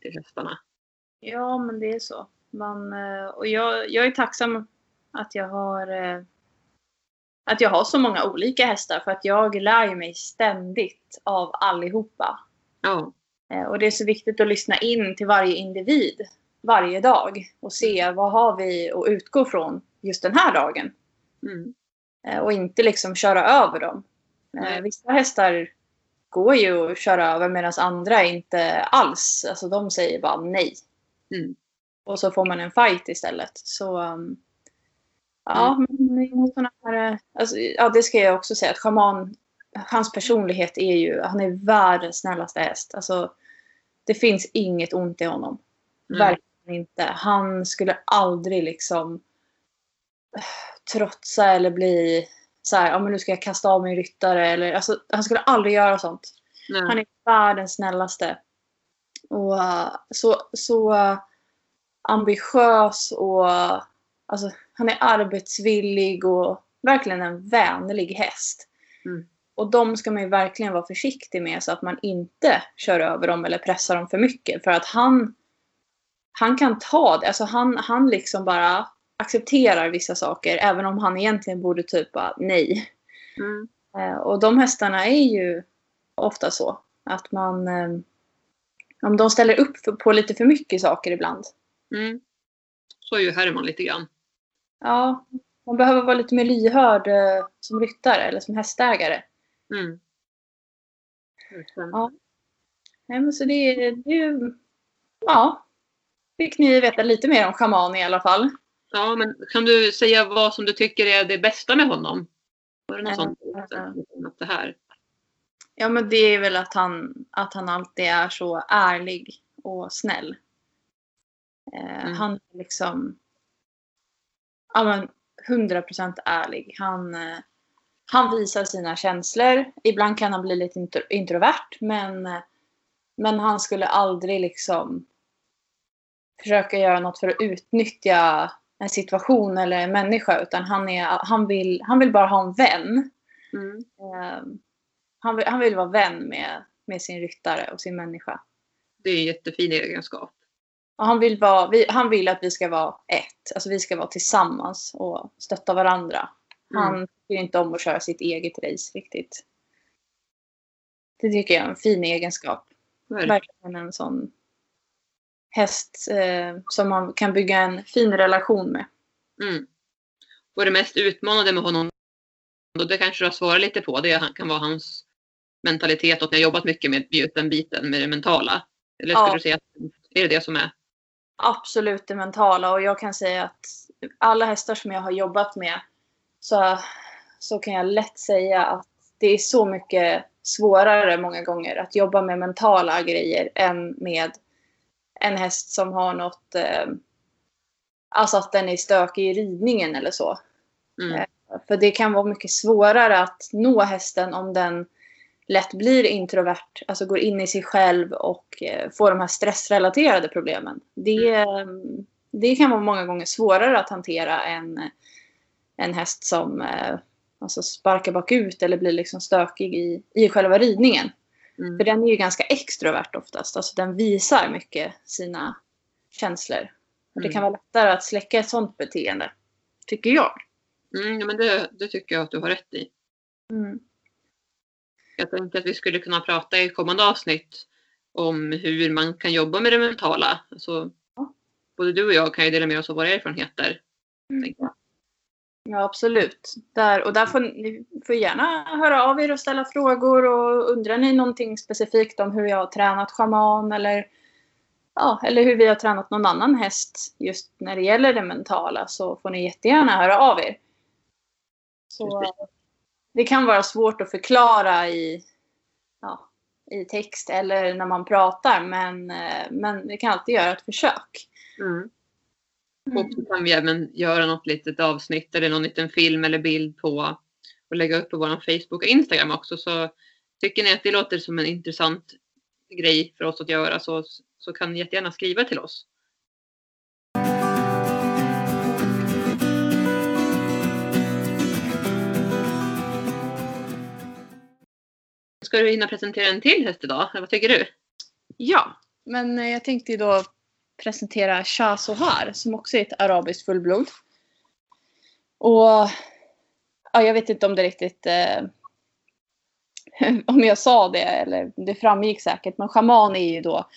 till hästarna. Ja, men det är så. Man, eh, och jag, jag är tacksam att jag har eh, att jag har så många olika hästar för att jag lär mig ständigt av allihopa. Ja, Eh, Och det är så viktigt att lyssna in till varje individ varje dag och se vad har vi att utgå från just den här dagen. mm. Och inte liksom köra över dem. Nej. Vissa hästar går ju att köra över medan andra inte alls. Alltså de säger bara nej. Mm. Och så får man en fight istället. Så um, ja, men såna här, alltså, ja, det ska jag också säga att Shaman, hans personlighet är ju, han är världens snällaste häst. Alltså, det finns inget ont i honom. Mm. Verkligen inte. Han skulle aldrig liksom eh, trotsa eller bli så här, ja men nu ska jag kasta av min ryttare eller alltså, han skulle aldrig göra sånt. Nej. Han är världens snällaste. Och uh, så, så uh, ambitiös och uh, alltså, han är arbetsvillig och verkligen en vänlig häst. Mm. Och de ska man ju verkligen vara försiktig med så att man inte kör över dem eller pressar dem för mycket. För att han, han kan ta det. Alltså han, han liksom bara accepterar vissa saker även om han egentligen borde typ bara nej. Mm. Eh, Och de hästarna är ju ofta så. Att man... eh, Om de ställer upp på lite för mycket saker ibland. Mm. Så är ju Herman lite grann. Ja, man behöver vara lite mer lyhörd eh, som ryttare eller som hästägare. Mm. Ja. Nej, men så det, är- det. Ja. Fick ni veta lite mer om schaman i alla fall. Ja, men kan du säga vad som du tycker är det bästa med honom? Var det något sånt? Att det här? Ja men det är väl att han, att han alltid är så ärlig och snäll. Eh, Mm. Han är liksom ja, men 100% ärlig. Han, eh, han visar sina känslor. Ibland kan han bli lite intro- introvert men, eh, men han skulle aldrig liksom försöka göra något för att utnyttja en situation eller en människa utan han, är, han, vill, han vill bara ha en vän. Mm. Eh, han, vill, han vill vara vän med, med sin ryttare och sin människa. Det är en jättefin egenskap. Och han, vill vara, vi, han vill att vi ska vara ett. Alltså vi ska vara tillsammans och stötta varandra. Han Mm. tycker inte om att köra sitt eget race riktigt. Det tycker jag är en fin egenskap. Verkligen en sån häst eh, som man kan bygga en fin relation med. Mm. Och det mest utmanande med honom, och det kanske du har svarat lite på, det kan vara hans mentalitet och ni har jobbat mycket med just den biten med det mentala. Eller skulle Ja. du säga att är det det som är? absolut det mentala och jag kan säga att alla hästar som jag har jobbat med så, så kan jag lätt säga att det är så mycket svårare många gånger att jobba med mentala grejer än med en häst som har något, eh, alltså att den är stökig i ridningen eller så. Mm. För det kan vara mycket svårare att nå hästen om den lätt blir introvert, alltså går in i sig själv och eh, får de här stressrelaterade problemen. Det, eh, det kan vara många gånger svårare att hantera än en häst som eh, alltså sparkar bakut eller blir liksom stökig i, i själva ridningen. För Mm. den är ju ganska extrovert oftast, alltså den visar mycket sina känslor. Och det Mm. kan vara lättare att släcka ett sånt beteende, tycker jag. Mm, men det, det tycker jag att du har rätt i. Mm. Jag tänkte att vi skulle kunna prata i kommande avsnitt om hur man kan jobba med det mentala. Alltså, Ja. både du och jag kan ju dela med oss av våra erfarenheter. jag. Ja, absolut. Där, och där får ni får gärna höra av er och ställa frågor. Och undrar ni någonting specifikt om hur jag har tränat schaman eller, ja, eller hur vi har tränat någon annan häst just när det gäller det mentala så får ni jättegärna höra av er. Så, det kan vara svårt att förklara i, ja, i text eller när man pratar men, eh, men vi kan alltid göra ett försök. Mm. Och så kan vi även göra något litet avsnitt eller någon liten film eller bild på och lägga upp på vår Facebook och Instagram också. Så tycker ni att det låter som en intressant grej för oss att göra så, så kan ni jättegärna skriva till oss. Ska du hinna presentera en till häst idag? Vad tycker du? Ja, men jag tänkte ju då presentera Shah Sohar som också är ett arabiskt fullblod. Och ja, jag vet inte om det riktigt eh, (laughs) om jag sa det eller det framgick säkert. Men schaman är ju då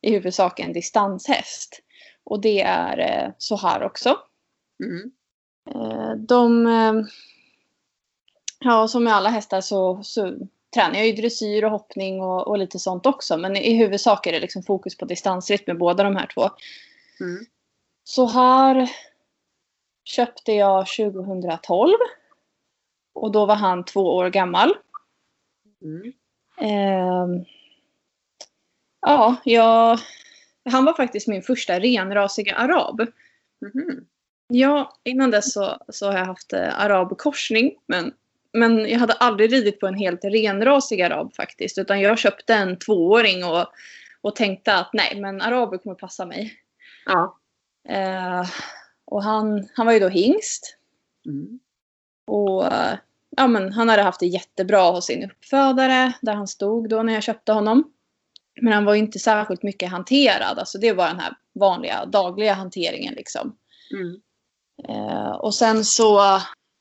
i huvudsak en distanshäst. Och det är eh, Sohar också. Mm. Eh, de, eh, ja som med alla hästar så, så tränar jag ju dressyr och hoppning och, och lite sånt också. Men i huvudsak är det liksom fokus på distansritt med båda de här två. Mm. Så här köpte jag 2012. Och då var han två år gammal. Mm. Ehm, ja, jag, han var faktiskt min första renrasiga arab. Mhm. Ja, innan dess så, så har jag haft eh, arabkorsning. Men, men jag hade aldrig ridit på en helt renrasig arab faktiskt. Utan jag köpte en tvååring och, och tänkte att nej, men araber kommer passa mig. Ja. Eh, och han, han var ju då hingst. Mm. Och eh, ja, men han hade haft det jättebra hos sin uppfödare där han stod då när jag köpte honom. Men han var inte särskilt mycket hanterad. Alltså det var den här vanliga dagliga hanteringen liksom. Mm. Eh, och sen så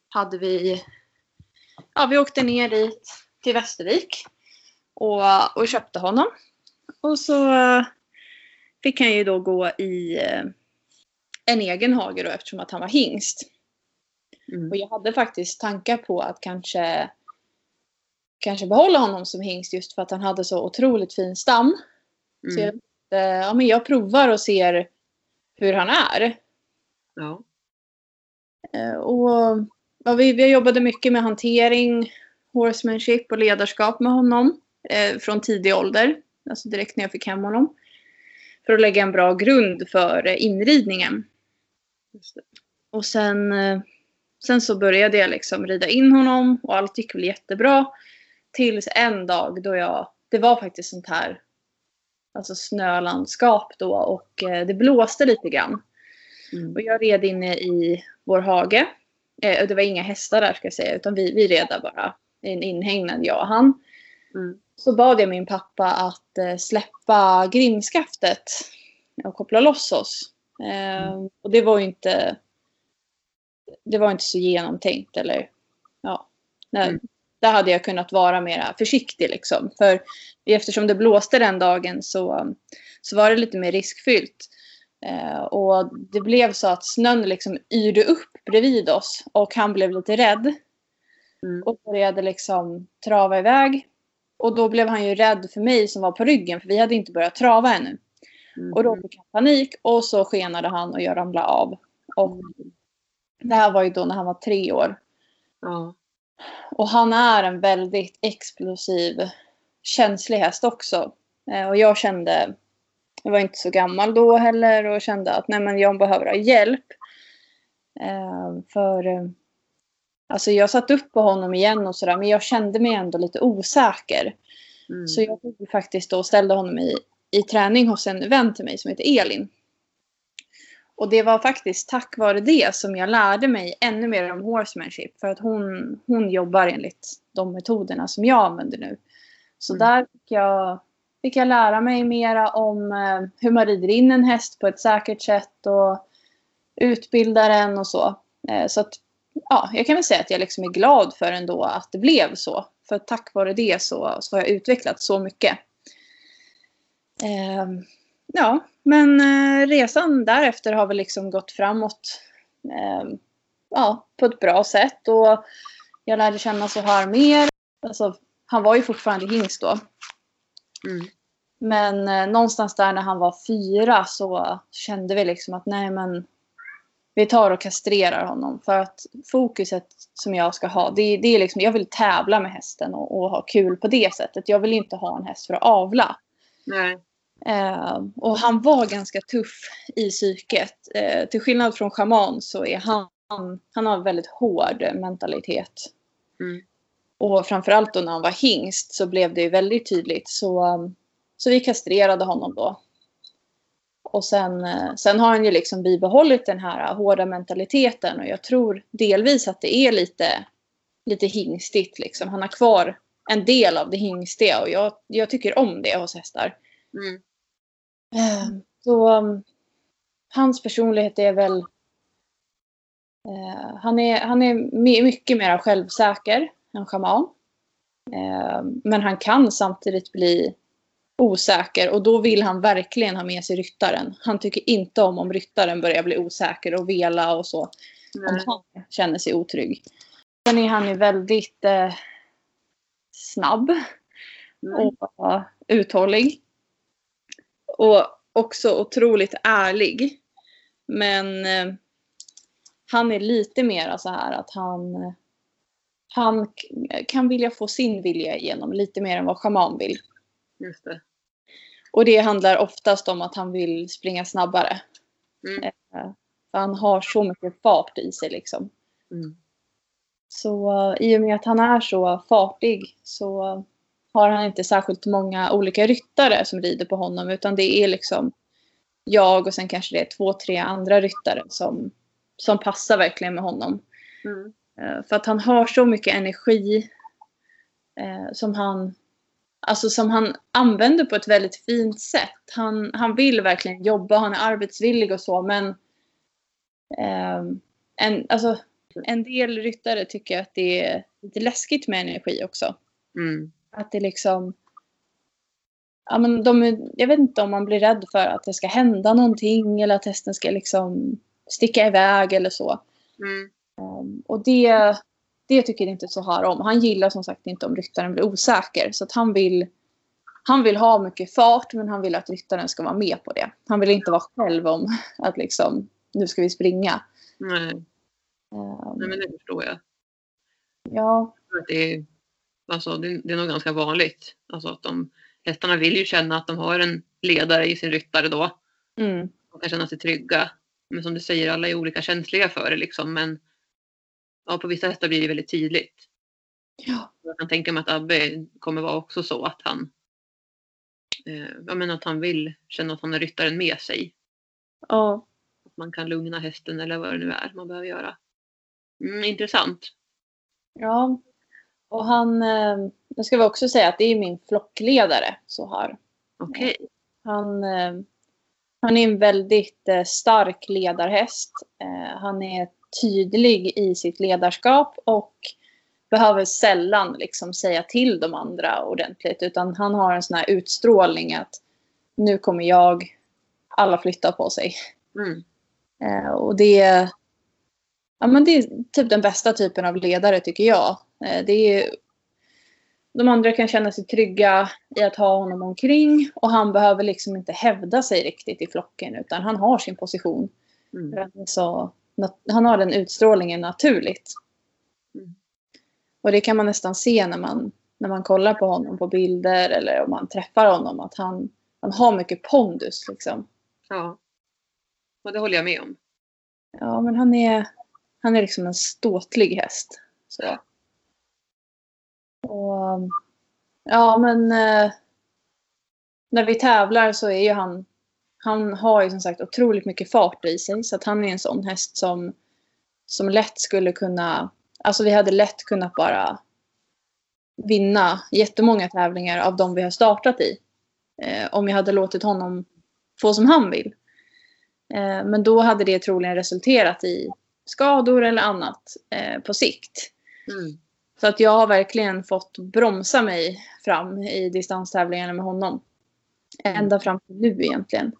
hade vi, ja vi åkte ner dit till Västervik och, och köpte honom. Och så eh, fick han ju då gå i eh, en egen hage då eftersom att han var hingst. Mm. Och jag hade faktiskt tankar på att kanske, kanske behålla honom som hingst just för att han hade så otroligt fin stam. Så jag, Mm. eh, ja, men jag provar och ser hur han är. Ja. Och ja, vi, vi jobbade mycket med hantering, horsemanship och ledarskap med honom eh, från tidig ålder. Alltså direkt när jag fick hem honom. För att lägga en bra grund för eh, inridningen. Och sen, eh, sen så började jag liksom rida in honom och allt gick väl jättebra. Tills en dag då jag, det var faktiskt sånt här alltså snölandskap då och eh, det blåste lite grann. Mm. Och jag red inne i vår hage. Eh, och det var inga hästar där ska jag säga utan vi, vi red där bara. En inhägnad jag och han. Mm. Så bad jag min pappa att eh, släppa grimskaftet och koppla loss oss. Eh, och det var ju inte det var inte så genomtänkt eller ja. Nej, Mm. Där hade jag kunnat vara mer försiktig liksom. För eftersom det blåste den dagen så, så var det lite mer riskfyllt. Eh, och det blev så att snön liksom yrde upp bredvid oss och han blev lite rädd. Mm. Och började liksom trava iväg. Och då blev han ju rädd för mig som var på ryggen för vi hade inte börjat trava ännu. Mm. Och då fick han panik och så skenade han och jag ramlade av. Och det här var ju då när han var tre år. Ja. Och han är en väldigt explosiv, känslig häst också. Eh, och jag kände, jag var inte så gammal då heller och kände att nej men jag behöver ha hjälp. Eh, för eh, alltså jag satt upp på honom igen och sådär men jag kände mig ändå lite osäker. Mm. Så jag tog faktiskt då och ställde honom i, i träning hos en vän till mig som heter Elin. Och det var faktiskt tack vare det som jag lärde mig ännu mer om horsemanship. För att hon, hon jobbar enligt de metoderna som jag använder nu. Så Mm. där fick jag, fick jag lära mig mera om eh, hur man rider in en häst på ett säkert sätt och utbildar den och så. Eh, så att, ja, jag kan väl säga att jag liksom är glad för ändå att det blev så. För tack vare det så, så har jag utvecklat så mycket. Eh, ja, men eh, resan därefter har väl liksom gått framåt eh, ja, på ett bra sätt. Och jag lärde känna så här mer. Alltså, han var ju fortfarande hingst då. Mm. Men eh, någonstans där när han var fyra så kände vi liksom att nej men vi tar och kastrerar honom. För att fokuset som jag ska ha, det, det är liksom, jag vill tävla med hästen och, och ha kul på det sättet. Jag vill inte ha en häst för att avla. Nej. Eh, och han var ganska tuff i psyket. Eh, till skillnad från schaman så är han, han har väldigt hård mentalitet. Mm. Och framförallt då när han var hingst så blev det ju väldigt tydligt. Så, um, så vi kastrerade honom då. Och sen, eh, sen har han ju liksom bibehållit den här hårda mentaliteten och jag tror delvis att det är lite, lite hingstigt. Liksom. Han har kvar en del av det hingstiga och jag, jag tycker om det hos hästar. Mm. Eh, Så um, hans personlighet är väl... eh, han är, han är my- mycket mer självsäker än schaman. Eh, men han kan samtidigt bli osäker och då vill han verkligen ha med sig ryttaren. Han tycker inte om om ryttaren börjar bli osäker och vela och så. Om Nej. han känner sig otrygg. Sen är han ju väldigt eh, snabb Mm. och uthållig. Och också otroligt ärlig. Men eh, han är lite mer så här att han, han kan vilja få sin vilja igenom lite mer än vad schaman vill. Just det. Och det handlar oftast om att han vill springa snabbare. Mm. För han har så mycket fart i sig liksom. Mm. Så eh, i och med att han är så fartig så har han inte särskilt många olika ryttare som rider på honom utan det är liksom jag och sen kanske det är två, tre andra ryttare som, som passar verkligen med honom. Mm. Eh, För att han har så mycket energi eh, som han Alltså som han använder på ett väldigt fint sätt. Han, han vill verkligen jobba, han är arbetsvillig och så men ehm, en, alltså, en del ryttare tycker att det är lite läskigt med energi också. Mm. Att det liksom... Ja, men de, jag vet inte om man blir rädd för att det ska hända någonting eller att hästen ska liksom sticka iväg eller så. Mm. Um, och det, det tycker inte så här om. Han gillar som sagt inte om ryttaren blir osäker. Så att han vill, han vill ha mycket fart men han vill att ryttaren ska vara med på det. Han vill inte vara själv om (laughs) att liksom, nu ska vi springa. Nej. Eh, Nej, men det förstår jag. ja, Det är, alltså, det, det är nog ganska vanligt. Alltså att de, hästarna vill ju känna att de har en ledare i sin ryttare då. mm, De kan känna sig trygga. Men som du säger, alla är olika känsliga för det liksom. Men ja, på vissa hästar blir det väldigt tydligt. ja, Jag kan tänka mig att Abbe kommer vara också så att han eh, ja, men att han vill känna att han har ryttaren med sig. ja, Att man kan lugna hästen eller vad det nu är man behöver göra. Mm, intressant. ja. Och han, eh, jag ska väl också säga att det är min flockledare så här. Okej. Han, eh, han är en väldigt eh, stark ledarhäst. Eh, han är tydlig i sitt ledarskap och behöver sällan liksom säga till de andra ordentligt. Utan han har en sån här utstrålning att nu kommer jag, alla flyttar på sig. Mm. Eh, och det, ja, men det är typ den bästa typen av ledare tycker jag. Eh, det är, de andra kan känna sig trygga i att ha honom omkring och han behöver liksom inte hävda sig riktigt i flocken utan han har sin position. Mm. Så, han har den utstrålningen naturligt. Mm. Och det kan man nästan se när man, när man kollar på honom på bilder eller om man träffar honom att han, han har mycket pondus liksom. Ja. Och det håller jag med om. Ja, men han är, han är liksom en ståtlig häst. Så. Och, ja, men eh, när vi tävlar så är ju han, han har ju som sagt otroligt mycket fart i sig. Så att han är en sån häst som, som lätt skulle kunna, alltså vi hade lätt kunnat bara vinna jättemånga tävlingar av de vi har startat i. Eh, om jag hade låtit honom få som han vill. Eh, men då hade det troligen resulterat i skador eller annat eh, på sikt. Mm. Så att jag har verkligen fått bromsa mig fram i distanstävlingarna med honom. Ända fram till nu egentligen.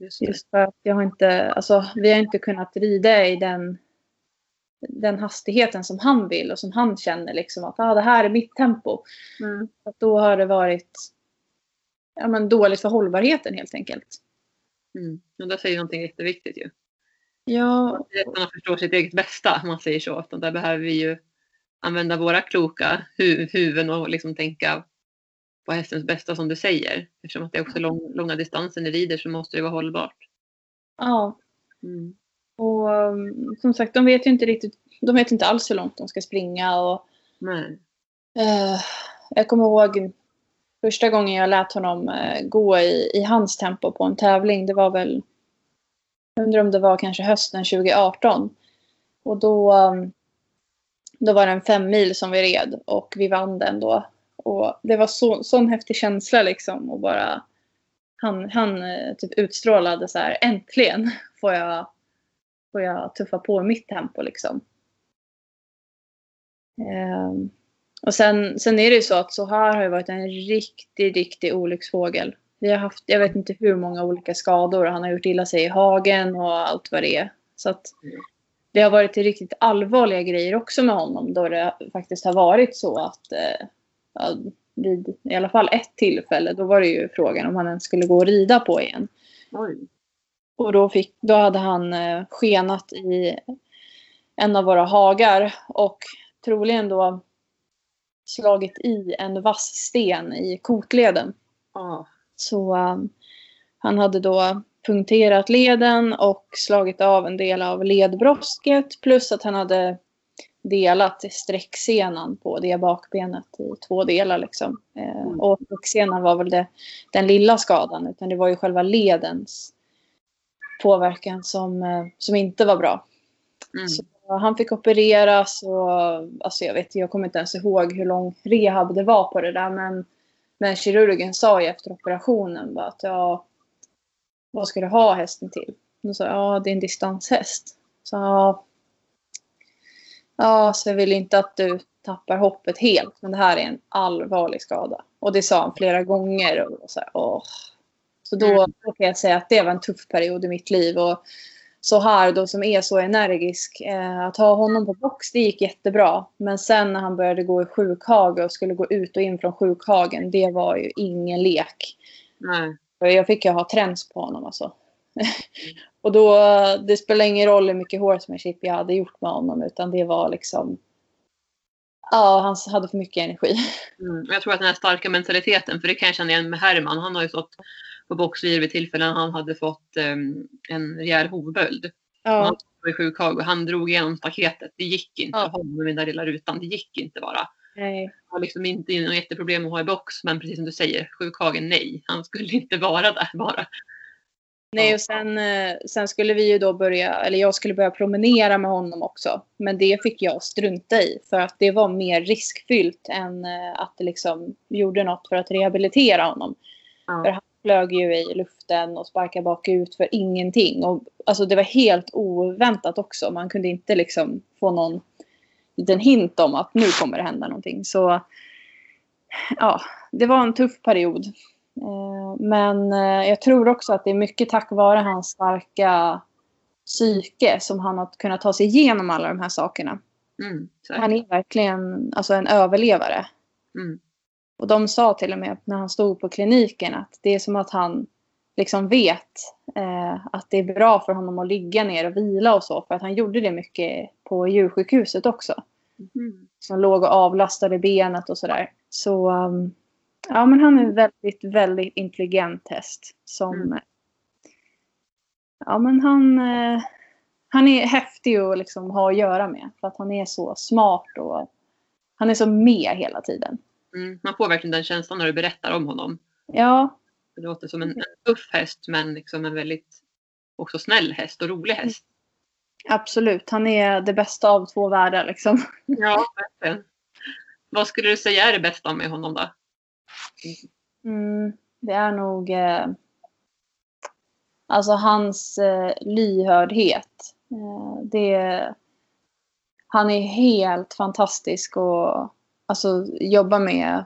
Just. Just för att jag har inte, alltså, vi har inte kunnat rida i den, den hastigheten som han vill och som han känner liksom att ah, det här är mitt tempo. Mm. Att då har det varit ja, men dåligt för hållbarheten helt enkelt. Mm. Och där säger du någonting jätteviktigt ju. Ja, Att man förstår sitt eget bästa, om man säger så. Utan där behöver vi ju använda våra kloka hu huvuden och liksom tänka på hästens bästa som du säger. Eftersom att det är också lång, långa distanser ni rider så måste det vara hållbart. ja. Mm. Och um, som sagt, de vet ju inte riktigt, de vet inte alls hur långt de ska springa och Nej. Eh, jag kommer ihåg första gången jag lät honom eh, gå i, i hans tempo på en tävling. Det var väl, jag undrar om det var kanske hösten 2018. Och då, um, då var det en fem mil som vi red och vi vann den då. Och det var så, sån häftig känsla liksom och bara han, han eh, typ utstrålade så här äntligen får jag, får jag tuffa på mitt tempo liksom. Um, och sen, sen är det ju så att så här har ju varit en riktig, riktig olycksfågel. Vi har haft, jag vet inte hur många olika skador. Han har gjort illa sig i hagen och allt vad det är. Så att det har varit riktigt allvarliga grejer också med honom. Då det faktiskt har varit så att eh, ja, vid i alla fall ett tillfälle, då var det ju frågan om han ens skulle gå och rida på igen. Oj. Och då, fick, då hade han eh, skenat i en av våra hagar och troligen då slagit i en vass sten i kotleden. Ja. Så um, han hade då punkterat leden och slagit av en del av ledbrosket plus att han hade delat sträcksenan på det bakbenet i två delar. Liksom. Eh, och sträcksenan var väl det, den lilla skadan utan det var ju själva ledens påverkan som, eh, som inte var bra. Mm. Så han fick opereras och alltså jag vet jag kommer inte ens ihåg hur lång rehab det var på det där men, men kirurgen sa ju efter operationen bara att ja, vad ska du ha hästen till? Och sa ja, det är en distanshäst. Så ja, ja, så jag vill inte att du tappar hoppet helt men det här är en allvarlig skada. Och det sa han flera gånger. Och så, här, åh. så då, Mm. då kan jag säga att det var en tuff period i mitt liv. Och, så här då som är så energisk. Eh, att ha honom på box det gick jättebra. Men sen när han började gå i sjukhage och skulle gå ut och in från sjukhagen. Det var ju ingen lek. Nej. Jag fick ju ha träns på honom alltså. (laughs) och då, det spelar ingen roll hur mycket horsemanship jag hade gjort med honom utan det var liksom Ja, han hade för mycket energi. (laughs) Mm. Jag tror att den här starka mentaliteten, för det kan jag känna igen med Herman. Han har ju stått på boxlir vid tillfällen han hade fått um, en rejäl hovböld. Ja. Han var i sjukhag och han drog igenom staketet. Det gick inte ja. att ha med den där lilla rutan. Det gick inte bara. Nej. Det var liksom inte något jätteproblem att ha i box, men precis som du säger, sjukhagen nej. Han skulle inte vara där bara. Nej, och sen, eh, sen skulle vi ju då börja, eller jag skulle börja promenera med honom också. Men det fick jag strunta i för att det var mer riskfyllt än eh, att det liksom gjorde något för att rehabilitera honom. Ja. För han flög ju i luften och sparkade bakut för ingenting. Och, alltså det var helt oväntat också. Man kunde inte liksom få någon liten hint om att nu kommer det hända någonting. Så ja, det var en tuff period. Eh, men eh, jag tror också att det är mycket tack vare hans starka psyke som han har kunnat ta sig igenom alla de här sakerna. Mm, han är verkligen alltså, en överlevare. Mm. Och de sa till och med när han stod på kliniken att det är som att han liksom vet eh, att det är bra för honom att ligga ner och vila och så. För att han gjorde det mycket på djursjukhuset också. Mm. Som låg och avlastade benet och sådär. Så um, Ja, men han är en väldigt, väldigt intelligent häst. Som, mm. Ja, men han, eh, han är häftig att liksom ha att göra med. För att han är så smart och han är så med hela tiden. Mm, man får verkligen den känslan när du berättar om honom. Ja. Det låter som en, en tuff häst men liksom en väldigt också snäll häst och rolig häst. Absolut, han är det bästa av två världar liksom. Ja, verkligen. Vad skulle du säga är det bästa med honom då? Mm, det är nog eh, alltså hans eh, lyhördhet. Eh, det, han är helt fantastisk att alltså, jobba med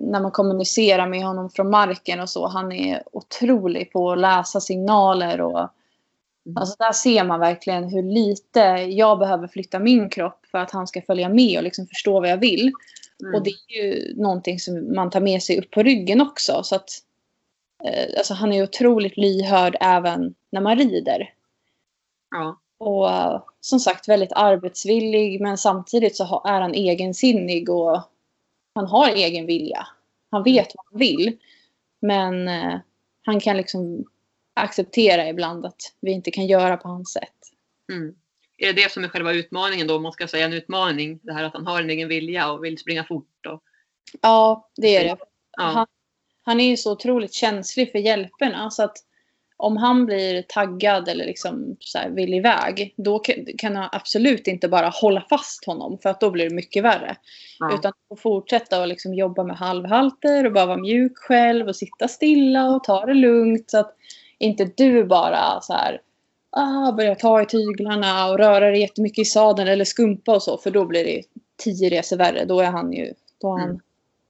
när man kommunicerar med honom från marken och så. Han är otrolig på att läsa signaler och mm. Alltså där ser man verkligen hur lite jag behöver flytta min kropp för att han ska följa med och liksom förstå vad jag vill. Mm. Och det är ju någonting som man tar med sig upp på ryggen också. Så att, eh, alltså han är otroligt lyhörd även när man rider. Ja. Och uh, som sagt väldigt arbetsvillig men samtidigt så är han egensinnig och han har egen vilja. Han vet vad han vill. Men uh, han kan liksom acceptera ibland att vi inte kan göra på hans sätt. Mm är det det som är själva utmaningen då, om man ska säga en utmaning? Det här att han har en egen vilja och vill springa fort? Och... Ja, det är det. Ja. Han, han, är ju så otroligt känslig för hjälperna så att om han blir taggad eller liksom så här vill iväg, då kan, han absolut inte bara hålla fast honom för att då blir det mycket värre. Ja. Utan att fortsätta och liksom jobba med halvhalter och bara vara mjuk själv och sitta stilla och ta det lugnt så att inte du bara så här ah, börja ta i tyglarna och röra det jättemycket i sadeln eller skumpa och så. För då blir det tio resor värre. Då är han ju då har han mm.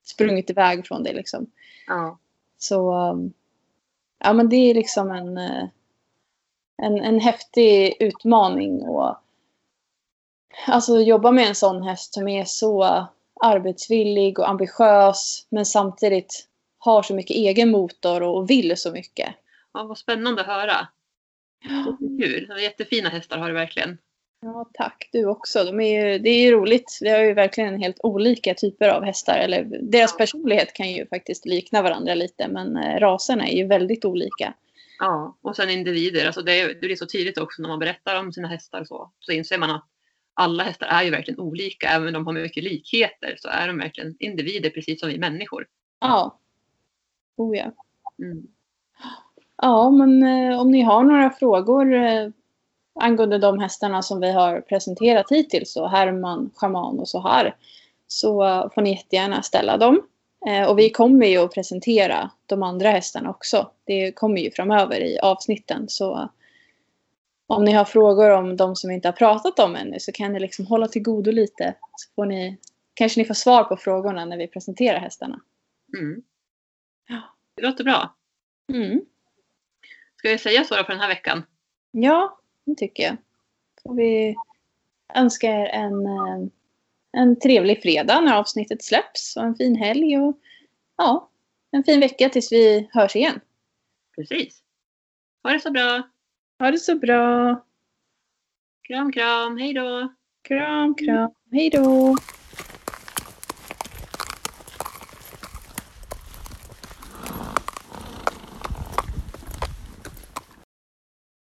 sprungit iväg från det liksom. Ja. Så um, ja men det är liksom en, eh, en, en häftig utmaning. Och, alltså jobba med en sån häst som är så arbetsvillig och ambitiös men samtidigt har så mycket egen motor och vill så mycket. Ja, vad spännande att höra. Kul. Jättefina hästar har du verkligen. Ja, tack. Du också. De är ju, det är ju roligt. Vi har ju verkligen helt olika typer av hästar. Eller, deras personlighet kan ju faktiskt likna varandra lite, men eh, raserna är ju väldigt olika. Ja, och sen individer. Alltså det, är, det blir så tydligt också när man berättar om sina hästar och så. Så inser man att alla hästar är ju verkligen olika. Även om de har mycket likheter så är de verkligen individer precis som vi människor. Ja. Oh ja. Mm. Ja, men eh, om ni har några frågor eh, angående de hästarna som vi har presenterat hittills, så Herman, Schaman och så här, så får ni jättegärna ställa dem. Eh, och vi kommer ju att presentera de andra hästarna också. Det kommer ju framöver i avsnitten. Så om ni har frågor om de som vi inte har pratat om ännu så kan ni liksom hålla till godo lite. Så får ni, kanske ni får svar på frågorna när vi presenterar hästarna. Mm. Det låter bra. Mm. Ska vi säga så då för den här veckan? Ja, det tycker jag. Får vi önska er en, eh, en trevlig fredag när avsnittet släpps och en fin helg och ja, en fin vecka tills vi hörs igen. Precis. Ha det så bra. Ha det så bra. Kram, kram. Hej då. Kram, kram. Hej då.